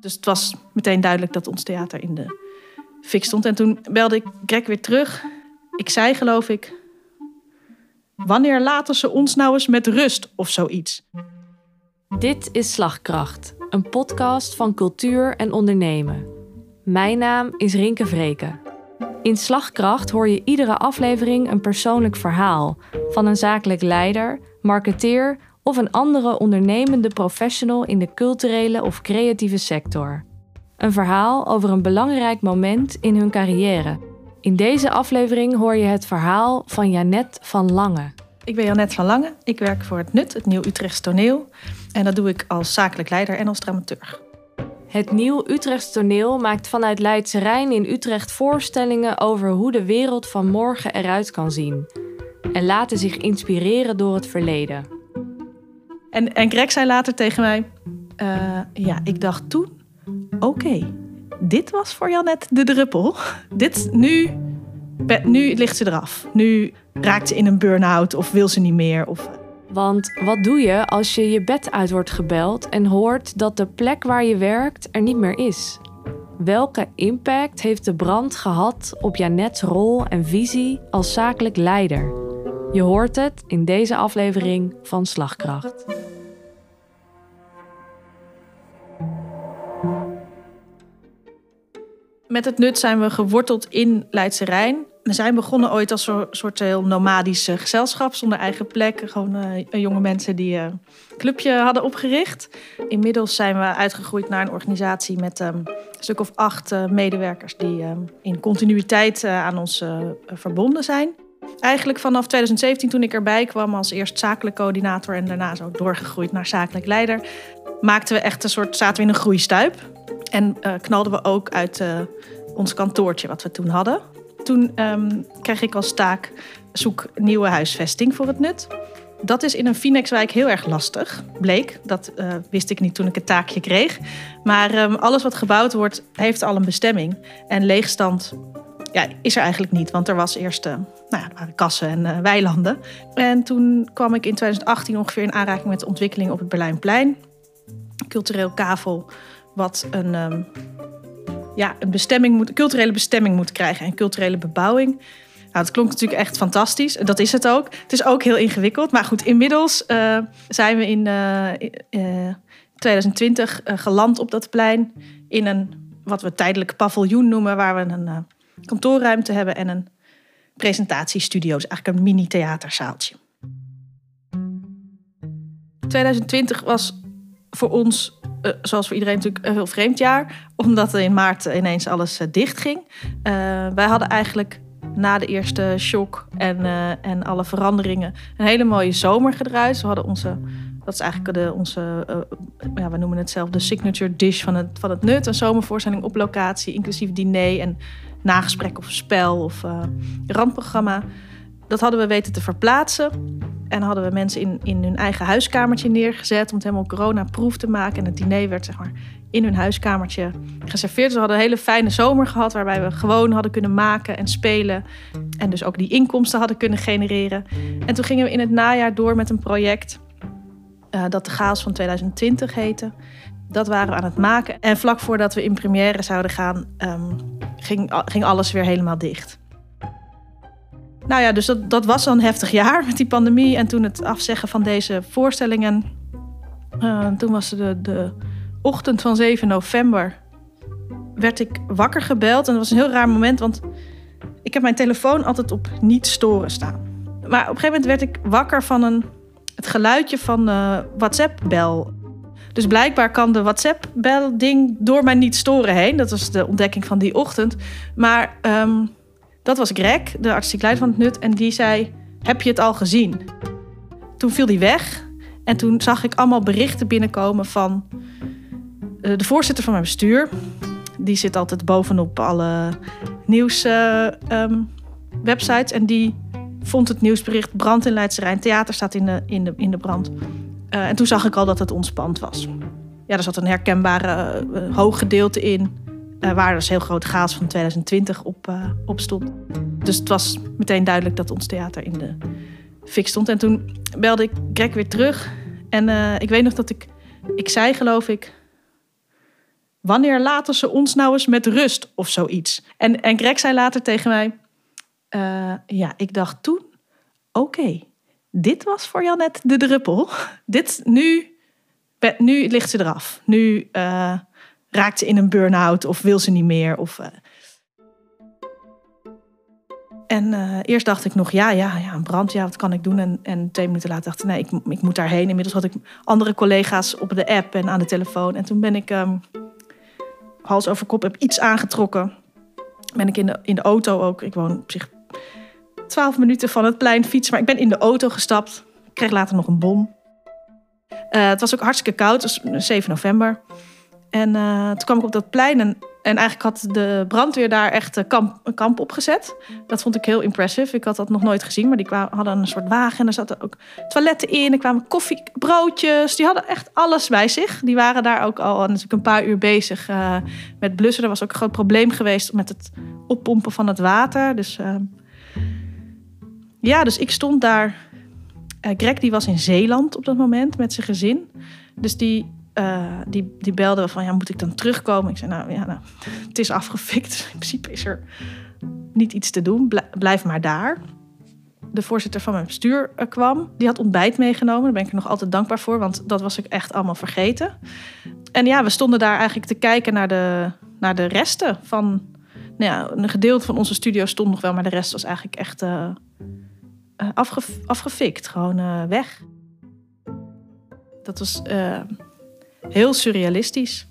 Dus het was meteen duidelijk dat ons theater in de fik stond. En toen belde ik Greg weer terug. Ik zei, geloof ik, wanneer laten ze ons nou eens met rust of zoiets? Dit is Slagkracht, een podcast van cultuur en ondernemen. Mijn naam is Rinke Vreken. In Slagkracht hoor je iedere aflevering een persoonlijk verhaal van een zakelijk leider, marketeer of een andere ondernemende professional in de culturele of creatieve sector. Een verhaal over een belangrijk moment in hun carrière. In deze aflevering hoor je het verhaal van Janet van Lange. Ik ben Janet van Lange. Ik werk voor het NUT, het Nieuw Utrechts Toneel. En dat doe ik als zakelijk leider en als dramaturg. Het Nieuw Utrechts Toneel maakt vanuit Leidse Rijn in Utrecht voorstellingen over hoe de wereld van morgen eruit kan zien. En laten zich inspireren door het verleden. En, en Greg zei later tegen mij: uh, Ja, ik dacht toen: Oké, dit was voor Janet de druppel. Dit, nu, nu ligt ze eraf. Nu raakt ze in een burn-out of wil ze niet meer. Of... Want wat doe je als je je bed uit wordt gebeld en hoort dat de plek waar je werkt er niet meer is? Welke impact heeft de brand gehad op Janet's rol en visie als zakelijk leider? Je hoort het in deze aflevering van Slagkracht. Met het nut zijn we geworteld in Leidse Rijn. We zijn begonnen ooit als een soort heel nomadisch gezelschap zonder eigen plek. Gewoon uh, jonge mensen die uh, een clubje hadden opgericht. Inmiddels zijn we uitgegroeid naar een organisatie met um, een stuk of acht uh, medewerkers die um, in continuïteit aan ons verbonden zijn. Eigenlijk vanaf 2017 toen ik erbij kwam als eerst zakelijk coördinator en daarna zo doorgegroeid naar zakelijk leider, maakten we echt een soort, zaten we in een groeistuip. En uh, knalden we ook uit uh, ons kantoortje wat we toen hadden. Toen um, kreeg ik als taak zoek nieuwe huisvesting voor het nut. Dat is in een Phoenixwijk heel erg lastig, bleek. Dat uh, wist ik niet toen ik het taakje kreeg. Maar um, alles wat gebouwd wordt, heeft al een bestemming. En leegstand ja, is er eigenlijk niet, want er was eerst nou ja, kassen en weilanden. En toen kwam ik in 2018 ongeveer in aanraking met de ontwikkeling op het Berlijnplein. Cultureel kavel wat een, um, ja, een bestemming moet, culturele bestemming moet krijgen en culturele bebouwing. Nou, het klonk natuurlijk echt fantastisch. Dat is het ook. Het is ook heel ingewikkeld. Maar goed, inmiddels uh, zijn we in uh, 2020 geland op dat plein. In een wat we tijdelijk paviljoen noemen, waar we een kantoorruimte hebben en een presentatiestudio. Dus eigenlijk een mini-theaterzaaltje. 2020 was voor ons, uh, zoals voor iedereen natuurlijk, een heel vreemd jaar. Omdat in maart ineens alles uh, dicht ging. Uh, wij hadden eigenlijk na de eerste shock en, en alle veranderingen een hele mooie zomer gedraaid. We hadden onze, dat is eigenlijk de, onze, ja, we noemen het zelf de signature dish van het, van het nut. Een zomervoorstelling op locatie, inclusief diner en nagesprek of spel of randprogramma. Dat hadden we weten te verplaatsen. En hadden we mensen in, in hun eigen huiskamertje neergezet om het helemaal corona-proof te maken. En het diner werd zeg maar in hun huiskamertje geserveerd. Dus we hadden een hele fijne zomer gehad waarbij we gewoon hadden kunnen maken en spelen. En dus ook die inkomsten hadden kunnen genereren. En toen gingen we in het najaar door met een project uh, dat de Chaos van 2020 heette. Dat waren we aan het maken. En vlak voordat we in première zouden gaan, um, ging, ging alles weer helemaal dicht. Nou ja, dus dat, dat was al een heftig jaar met die pandemie. En toen het afzeggen van deze voorstellingen. Uh, toen was de, de ochtend van 7 november. werd ik wakker gebeld. En dat was een heel raar moment, want ik heb mijn telefoon altijd op niet storen staan. Maar op een gegeven moment werd ik wakker van een, het geluidje van uh, WhatsApp-bel. Dus blijkbaar kan de WhatsApp-bel-ding door mij niet storen heen. Dat was de ontdekking van die ochtend. Maar um, dat was Greg, de artistiek leider van het NUT. En die zei, heb je het al gezien? Toen viel die weg. En toen zag ik allemaal berichten binnenkomen van uh, de voorzitter van mijn bestuur. Die zit altijd bovenop alle nieuwswebsites. Um, websites, en die vond het nieuwsbericht brand in Leidse Rijn. Theater staat in de, in de, in de brand. Uh, en toen zag ik al dat het ontspand was. Ja, er zat een herkenbare uh, hoog gedeelte in. Uh, waar dus heel groot chaos van 2020 op, op stond. Dus het was meteen duidelijk dat ons theater in de fik stond. En toen belde ik Greg weer terug. En eh, ik weet nog dat ik, ik zei geloof ik, wanneer laten ze ons nou eens met rust of zoiets? En, en Greg zei later tegen mij, ja, ik dacht toen, oké, dit was voor jou net de druppel. Dit, nu, nu ligt ze eraf. Nu uh, raakt in een burn-out of wil ze niet meer. Of, uh... En eerst dacht ik nog, ja, ja, ja, een brand, ja, wat kan ik doen? En, en twee minuten later dacht ik, nee, ik, ik moet daarheen. Inmiddels had ik andere collega's op de app en aan de telefoon. En toen ben ik um, hals over kop, heb iets aangetrokken. Ben ik in de, in de auto ook, ik woon op zich 12 minuten van het plein fietsen. Maar ik ben in de auto gestapt. Ik kreeg later nog een bom. Uh, het was ook hartstikke koud. Het was 7 november. En uh, toen kwam ik op dat plein. En, en eigenlijk had de brandweer daar echt een kamp, een kamp opgezet. Dat vond ik heel impressive. Ik had dat nog nooit gezien. Maar die kwamen, hadden een soort wagen. En er zaten ook toiletten in. Er kwamen koffie, broodjes. Die hadden echt alles bij zich. Die waren daar ook al natuurlijk een paar uur bezig uh, met blussen. Er was ook een groot probleem geweest met het oppompen van het water. Dus ja, dus ik stond daar. Greg die was in Zeeland op dat moment met zijn gezin. Dus die, uh, die, die belde van, ja, moet ik dan terugkomen? Ik zei, nou ja, nou, het is afgefikt. In principe is er niet iets te doen. Blijf maar daar. De voorzitter van mijn bestuur uh, kwam. Die had ontbijt meegenomen. Daar ben ik er nog altijd dankbaar voor, want dat was ik echt allemaal vergeten. En ja, we stonden daar eigenlijk te kijken naar de, naar de resten van... Nou ja, een gedeelte van onze studio stond nog wel, maar de rest was eigenlijk echt uh, afge, afgefikt, gewoon weg. Dat was heel surrealistisch.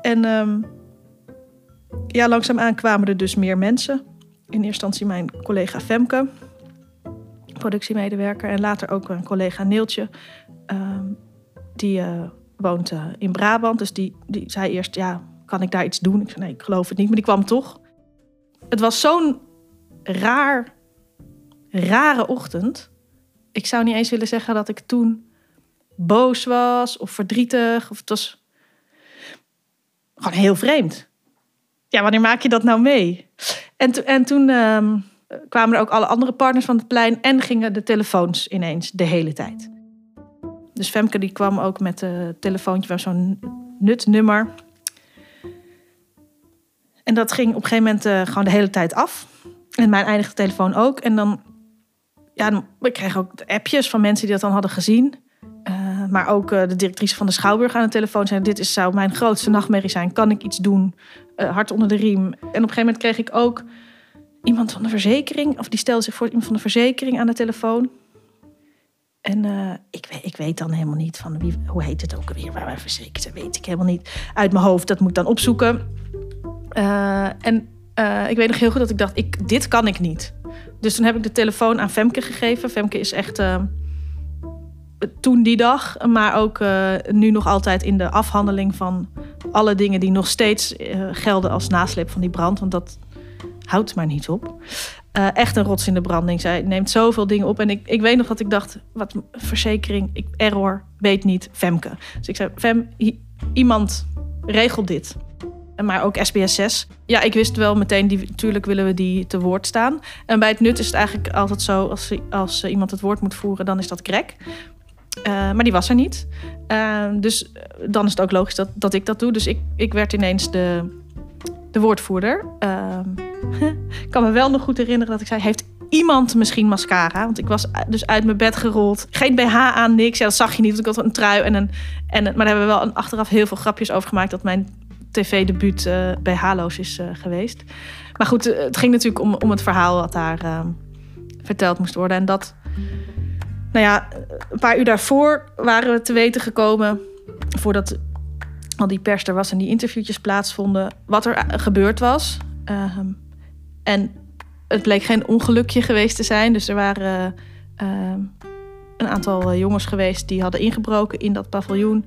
En um, ja, langzaamaan kwamen er dus meer mensen. In eerste instantie mijn collega Femke, productiemedewerker. En later ook een collega Neeltje, um, die woont in Brabant. Dus die, die zei eerst, ja, kan ik daar iets doen? Ik zei, nee, ik geloof het niet. Maar die kwam toch. Het was zo'n raar rare ochtend. Ik zou niet eens willen zeggen dat ik toen boos was of verdrietig. Of het was gewoon heel vreemd. Ja, wanneer maak je dat nou mee? En, en toen um, kwamen er ook alle andere partners van het plein en gingen de telefoons ineens de hele tijd. Dus Femke die kwam ook met een telefoontje van zo'n nutnummer. En dat ging op een gegeven moment uh, gewoon de hele tijd af. En mijn eindigde telefoon ook. En dan ja, we kregen ook appjes van mensen die dat dan hadden gezien. Uh, maar ook uh, de directrice van de Schouwburg aan de telefoon zei: Dit is, zou mijn grootste nachtmerrie zijn. Kan ik iets doen? Uh, hart onder de riem. En op een gegeven moment kreeg ik ook iemand van de verzekering, of die stelde zich voor iemand van de verzekering aan de telefoon. En ik, weet, ik weet dan helemaal niet van wie, hoe heet het ook alweer, waar wij verzekerd zijn, weet ik helemaal niet. Uit mijn hoofd, dat moet ik dan opzoeken. en ik weet nog heel goed dat ik dacht: ik, dit kan ik niet. Dus toen heb ik de telefoon aan Femke gegeven. Femke is echt toen die dag, maar ook uh, nu nog altijd in de afhandeling van alle dingen die nog steeds uh, gelden als nasleep van die brand. Want dat houdt maar niet op. echt een rots in de branding. Zij neemt zoveel dingen op. En ik, ik weet nog dat ik dacht, wat verzekering, ik, error, weet niet, Femke. Dus ik zei, Fem, iemand regelt dit maar ook SBS 6. Ja, ik wist wel meteen, die, natuurlijk willen we die te woord staan. En bij het nut is het eigenlijk altijd zo, als, als iemand het woord moet voeren, dan is dat Greg. Uh, maar die was er niet. Uh, dus dan is het ook logisch dat, dat ik dat doe. Dus ik, ik werd ineens de, de woordvoerder. Uh, ik kan me wel nog goed herinneren dat ik zei: Heeft iemand misschien mascara? Want ik was dus uit mijn bed gerold. Geen BH aan, niks. Ja, dat zag je niet, want ik had een trui en een. En, maar daar hebben we wel achteraf heel veel grapjes over gemaakt dat mijn tv-debuut uh, bij Halo's is geweest. Maar goed, het ging natuurlijk om, om het verhaal wat daar verteld moest worden. En dat, nou ja, een paar uur daarvoor waren we te weten gekomen, voordat al die pers er was en die interviewtjes plaatsvonden, wat er gebeurd was. Ehm, en het bleek geen ongelukje geweest te zijn. Dus er waren ehm, een aantal jongens geweest die hadden ingebroken in dat paviljoen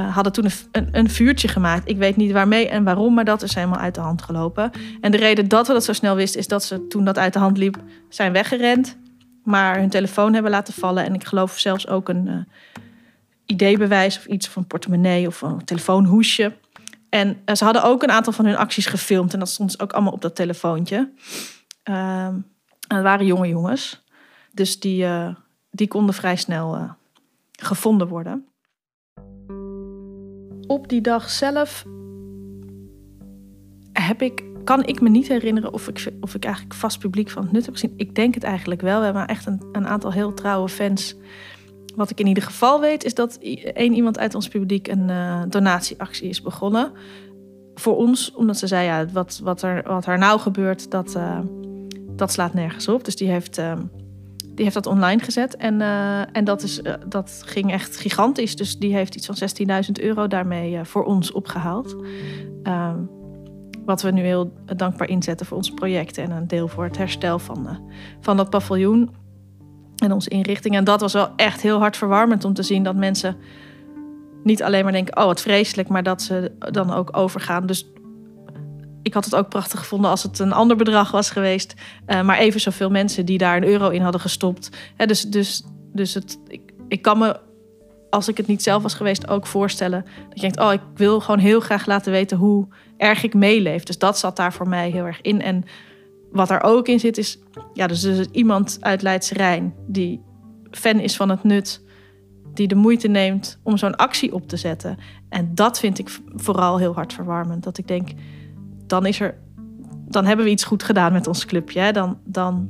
uh, hadden toen een, een, vuurtje gemaakt. Ik weet niet waarmee en waarom, maar dat is helemaal uit de hand gelopen. En de reden dat we dat zo snel wisten, is dat ze toen dat uit de hand liep, zijn weggerend. Maar hun telefoon hebben laten vallen. En ik geloof zelfs ook een uh, ID-bewijs of iets, van portemonnee of een telefoonhoesje. En uh, ze hadden ook een aantal van hun acties gefilmd. En dat stond dus ook allemaal op dat telefoontje. Uh, en waren jonge jongens. Dus die, die konden vrij snel gevonden worden. Op die dag zelf heb ik, kan ik me niet herinneren of ik, of ik eigenlijk vast publiek van het nut heb gezien. Ik denk het eigenlijk wel. We hebben echt een, een aantal heel trouwe fans. Wat ik in ieder geval weet, is dat één iemand uit ons publiek een uh, donatieactie is begonnen. Voor ons, omdat ze zei, ja, wat, wat, er, wat er nou gebeurt, dat, uh, dat slaat nergens op. Dus die heeft, uh, die heeft dat online gezet. En, en dat, is, dat ging echt gigantisch. Dus die heeft iets van 16.000 euro daarmee voor ons opgehaald. Ehm, wat we nu heel dankbaar inzetten voor ons project en een deel voor het herstel van, uh, van dat paviljoen en onze inrichting. En dat was wel echt heel hard verwarmend om te zien dat mensen niet alleen maar denken: oh wat vreselijk, maar dat ze dan ook overgaan. Dus ik had het ook prachtig gevonden als het een ander bedrag was geweest, uh, maar even zoveel mensen die daar een euro in hadden gestopt. dus dus, dus het, ik, ik kan me als ik het niet zelf was geweest, ook voorstellen. Dat je denkt, oh, ik wil gewoon heel graag laten weten hoe erg ik meeleef. Dus dat zat daar voor mij heel erg in. En wat er ook in zit is, ja, dus, iemand uit Leidse Rijn die fan is van het nut, die de moeite neemt om zo'n actie op te zetten. En dat vind ik vooral heel hard verwarmend. Dat ik denk, dan is er, dan hebben we iets goed gedaan met ons clubje. Dan, dan,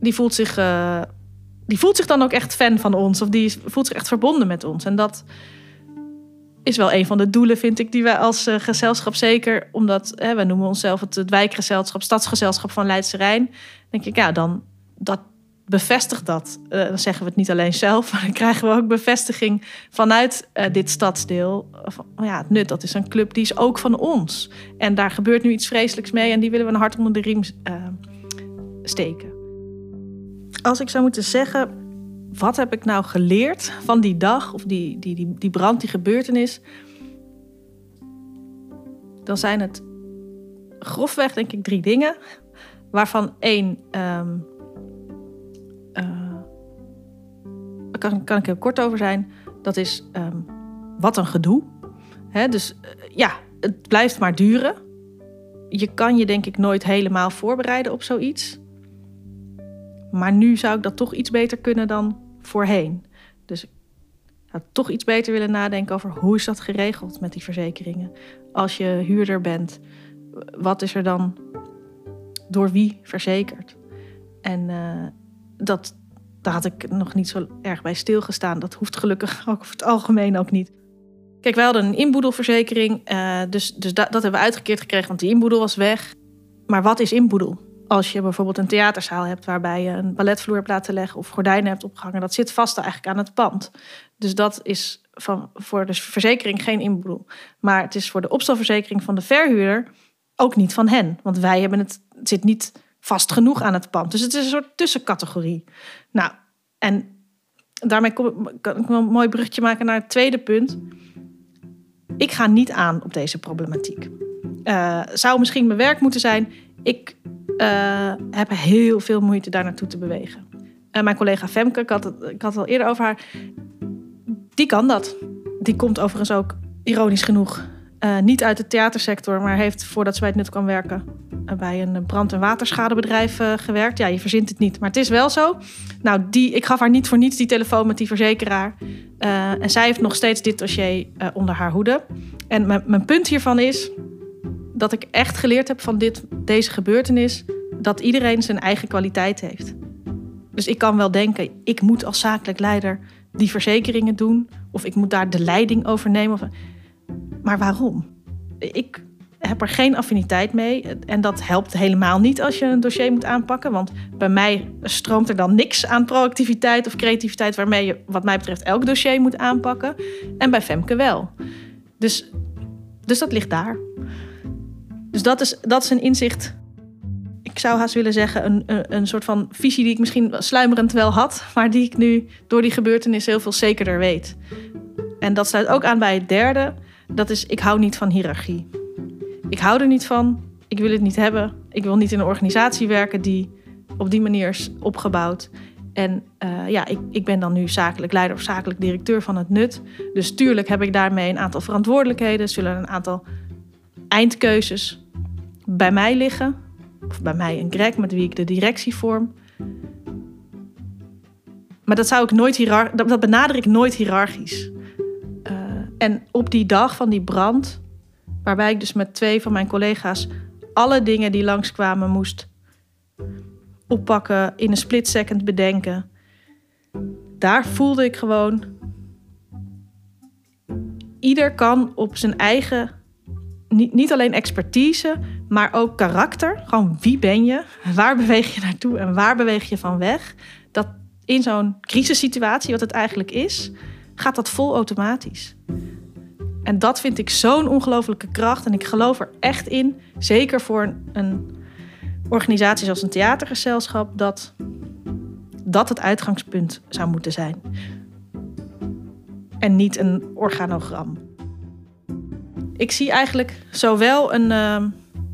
die voelt zich. Uh, die voelt zich dan ook echt fan van ons. Of die voelt zich echt verbonden met ons. En dat is wel een van de doelen, vind ik, die wij als uh, gezelschap zeker, omdat hè, we noemen onszelf het, het wijkgezelschap, stadsgezelschap van Leidse Rijn. Denk ik, ja, dan dat bevestigt dat. Uh, dan zeggen we het niet alleen zelf, maar dan krijgen we ook bevestiging vanuit uh, dit stadsdeel. Van, oh ja, het nut, dat is een club die is ook van ons. En daar gebeurt nu iets vreselijks mee en die willen we een hart onder de riem steken als ik zou moeten zeggen, wat heb ik nou geleerd van die dag of die, die, die, die brand, die gebeurtenis? Dan zijn het grofweg, denk ik, drie dingen. Waarvan één. Um, kan, kan ik heel kort over zijn. Dat is um, wat een gedoe. He, dus uh, ja, het blijft maar duren. Je kan je denk ik nooit helemaal voorbereiden op zoiets. Maar nu zou ik dat toch iets beter kunnen dan voorheen. Dus ik zou toch iets beter willen nadenken over hoe is dat geregeld met die verzekeringen. Als je huurder bent, wat is er dan door wie verzekerd? En uh, dat, daar had ik nog niet zo erg bij stilgestaan. Dat hoeft gelukkig ook over het algemeen ook niet. Kijk, wij hadden een inboedelverzekering, uh, dus, dus dat hebben we uitgekeerd gekregen, want die inboedel was weg. Maar wat is inboedel? Als je bijvoorbeeld een theaterzaal hebt waarbij je een balletvloer hebt laten leggen of gordijnen hebt opgehangen, dat zit vast eigenlijk aan het pand. Dus dat is van, voor de verzekering geen inboedel. Maar het is voor de opstalverzekering van de verhuurder ook niet van hen. Want wij hebben het, zit niet vast genoeg aan het pand. Dus het is een soort tussencategorie. Nou, en daarmee kom, kan ik een mooi bruggetje maken naar het tweede punt. Ik ga niet aan op deze problematiek. Uh, zou misschien mijn werk moeten zijn. Ik uh, heb heel veel moeite daar naartoe te bewegen. Uh, mijn collega Femke, ik had, het, ik had al eerder over haar, die kan dat. Die komt overigens ook, ironisch genoeg, uh, niet uit de theatersector, maar heeft voordat ze bij het Nut kwam werken bij een brand- en waterschadebedrijf gewerkt. Ja, je verzint het niet, maar het is wel zo. Nou, die, ik gaf haar niet voor niets die telefoon met die verzekeraar. en zij heeft nog steeds dit dossier onder haar hoede. En mijn punt hiervan is, dat ik echt geleerd heb van dit, deze gebeurtenis dat iedereen zijn eigen kwaliteit heeft. Dus ik kan wel denken, ik moet als zakelijk leider die verzekeringen doen, of ik moet daar de leiding over nemen. Maar waarom? Ik heb er geen affiniteit mee en dat helpt helemaal niet als je een dossier moet aanpakken, want bij mij stroomt er dan niks aan proactiviteit of creativiteit waarmee je, wat mij betreft, elk dossier moet aanpakken. En bij Femke wel. Dus, dus dat ligt daar. Dus dat is, dat is een inzicht. Ik zou haast willen zeggen, een, een, een soort van visie die ik misschien sluimerend wel had, maar die ik nu door die gebeurtenis heel veel zekerder weet. En dat sluit ook aan bij het derde. Dat is, ik hou niet van hiërarchie. Ik hou er niet van. Ik wil het niet hebben. Ik wil niet in een organisatie werken die op die manier is opgebouwd. En uh, ja, ik, ik ben dan nu zakelijk leider of zakelijk directeur van het NUT. Dus tuurlijk heb ik daarmee een aantal verantwoordelijkheden. Zullen een aantal eindkeuzes bij mij liggen. Of bij mij en Greg, met wie ik de directie vorm. Maar dat, zou ik nooit hierar dat, benader ik nooit hiërarchisch. Uh, en op die dag van die brand, waarbij ik dus met twee van mijn collega's alle dingen die langskwamen moest oppakken, in een split second bedenken. Daar voelde ik gewoon. Ieder kan op zijn eigen, niet, niet alleen expertise, maar ook karakter. Gewoon wie ben je? Waar beweeg je naartoe en waar beweeg je van weg? Dat in zo'n crisissituatie, wat het eigenlijk is, gaat dat vol automatisch. En dat vind ik zo'n ongelofelijke kracht. En ik geloof er echt in, zeker voor een, een organisatie zoals een theatergezelschap, dat dat het uitgangspunt zou moeten zijn. En niet een organogram. Ik zie eigenlijk zowel een uh,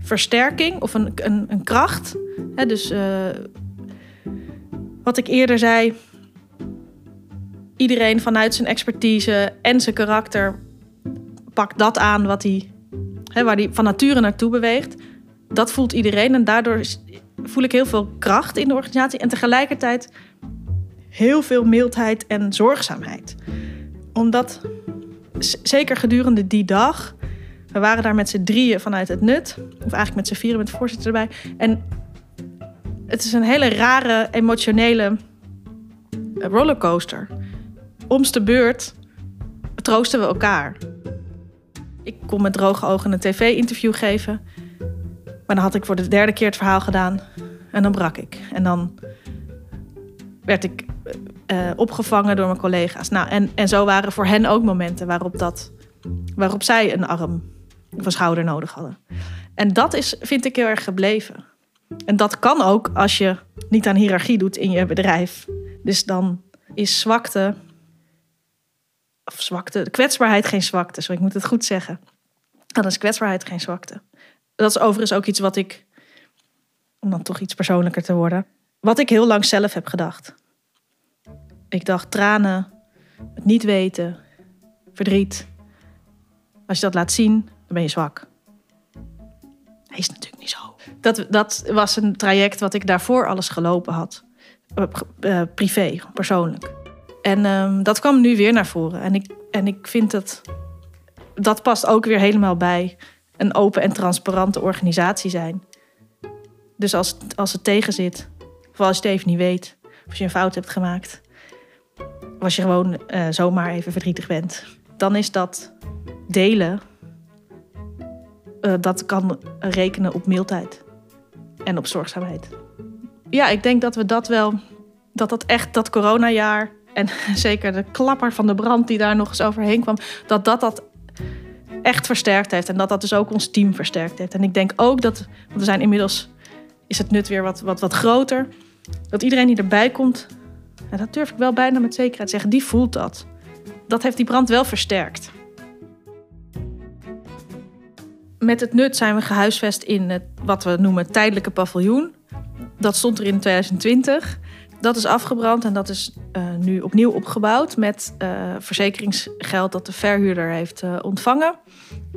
versterking of een, een, een kracht. Hè, dus uh, wat ik eerder zei, iedereen vanuit zijn expertise en zijn karakter pakt dat aan wat hij, hè, waar hij van nature naartoe beweegt. Dat voelt iedereen en daardoor voel ik heel veel kracht in de organisatie en tegelijkertijd heel veel mildheid en zorgzaamheid. Omdat, zeker gedurende die dag, we waren daar met z'n drieën vanuit het nut, of eigenlijk met z'n vieren met de voorzitter erbij. En het is een hele rare, emotionele rollercoaster. Om's de beurt troosten we elkaar. Ik kon met droge ogen een tv-interview geven. Maar dan had ik voor de derde keer het verhaal gedaan. En dan brak ik. En dan werd ik uh, opgevangen door mijn collega's. Nou, en, en zo waren voor hen ook momenten waarop, dat, waarop zij een arm of een schouder nodig hadden. En dat is, vind ik heel erg gebleven. En dat kan ook als je niet aan hiërarchie doet in je bedrijf. Dus dan is zwakte, of zwakte, kwetsbaarheid geen zwakte, zo ik moet het goed zeggen. Dan is kwetsbaarheid geen zwakte. Dat is overigens ook iets wat ik, om dan toch iets persoonlijker te worden, wat ik heel lang zelf heb gedacht. Ik dacht tranen, het niet weten, verdriet. Als je dat laat zien, dan ben je zwak. Hij is natuurlijk niet zo. Dat, dat was een traject wat ik daarvoor alles gelopen had. Uh, privé, persoonlijk. En um, dat kwam nu weer naar voren. En ik, en ik vind dat dat past ook weer helemaal bij een open en transparante organisatie zijn. Dus als, als het tegen zit, of als je het niet weet, of als je een fout hebt gemaakt, of als je gewoon uh, zomaar even verdrietig bent, dan is dat delen, uh, dat kan rekenen op mildheid en op zorgzaamheid. Ja, ik denk dat we dat wel, dat dat echt dat coronajaar en zeker de klapper van de brand die daar nog eens overheen kwam, dat dat dat echt versterkt heeft. En dat dat dus ook ons team versterkt heeft. En ik denk ook dat, want we zijn inmiddels, is het nut weer wat, wat, wat groter. Dat iedereen die erbij komt, en dat durf ik wel bijna met zekerheid zeggen, die voelt dat. Dat heeft die brand wel versterkt. Met het nut zijn we gehuisvest in het, wat we noemen tijdelijke paviljoen. Dat stond er in 2020. Dat is afgebrand en dat is uh, nu opnieuw opgebouwd met uh, verzekeringsgeld dat de verhuurder heeft uh, ontvangen.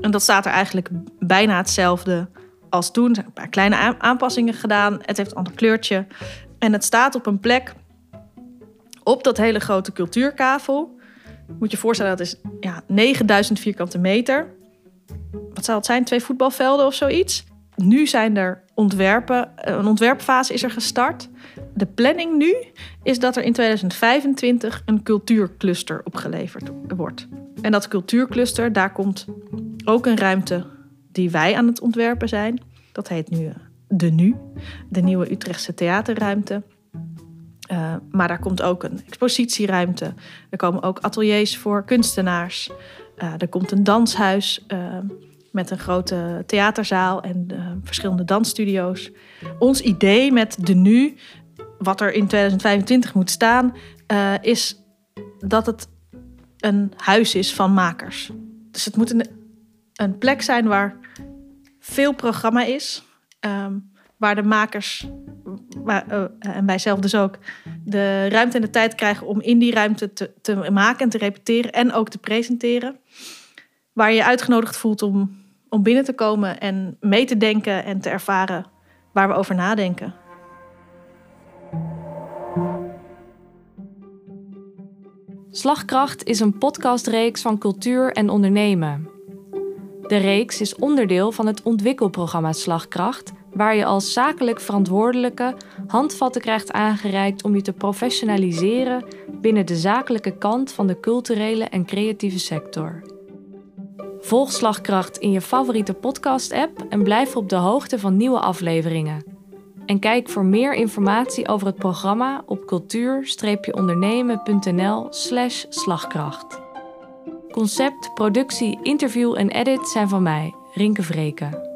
En dat staat er eigenlijk bijna hetzelfde als toen. Er zijn een paar kleine aanpassingen gedaan. Het heeft een ander kleurtje. En het staat op een plek op dat hele grote cultuurkavel. Moet je je voorstellen, dat is ja, 9000 vierkante meter. Wat zou het zijn? Twee voetbalvelden of zoiets? Nu zijn er ontwerpen. Een ontwerpfase is er gestart. De planning nu is dat er in 2025 een cultuurcluster opgeleverd wordt. En dat cultuurcluster, daar komt ook een ruimte die wij aan het ontwerpen zijn. Dat heet nu eh, de NU, de Nieuwe Utrechtse Theaterruimte. Uh, maar daar komt ook een expositieruimte. Er komen ook ateliers voor kunstenaars. Uh, er komt een danshuis. Uh, met een grote theaterzaal en uh, verschillende dansstudio's. Ons idee met de nu, wat er in 2025 moet staan, is dat het een huis is van makers. Dus het moet een, een plek zijn waar veel programma is, um, waar de makers, uh, en wij zelf dus ook, de ruimte en de tijd krijgen om in die ruimte te, te maken en te repeteren en ook te presenteren waar je je uitgenodigd voelt om, om binnen te komen en mee te denken en te ervaren waar we over nadenken. Slagkracht is een podcastreeks van cultuur en ondernemen. De reeks is onderdeel van het ontwikkelprogramma Slagkracht, waar je als zakelijk verantwoordelijke handvatten krijgt aangereikt om je te professionaliseren binnen de zakelijke kant van de culturele en creatieve sector. Volg Slagkracht in je favoriete podcast-app en blijf op de hoogte van nieuwe afleveringen. En kijk voor meer informatie over het programma op cultuur-ondernemen.nl/slash slagkracht. Concept, productie, interview en edit zijn van mij, Rinke Vreken.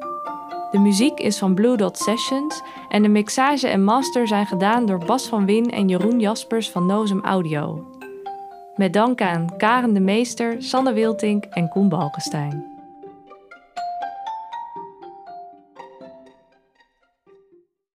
De muziek is van Blue Dot Sessions en de mixage en master zijn gedaan door Bas van Win en Jeroen Jaspers van Nozem Audio. Met dank aan Karen de Meester, Sanne Wiltink en Koen Balkenstein.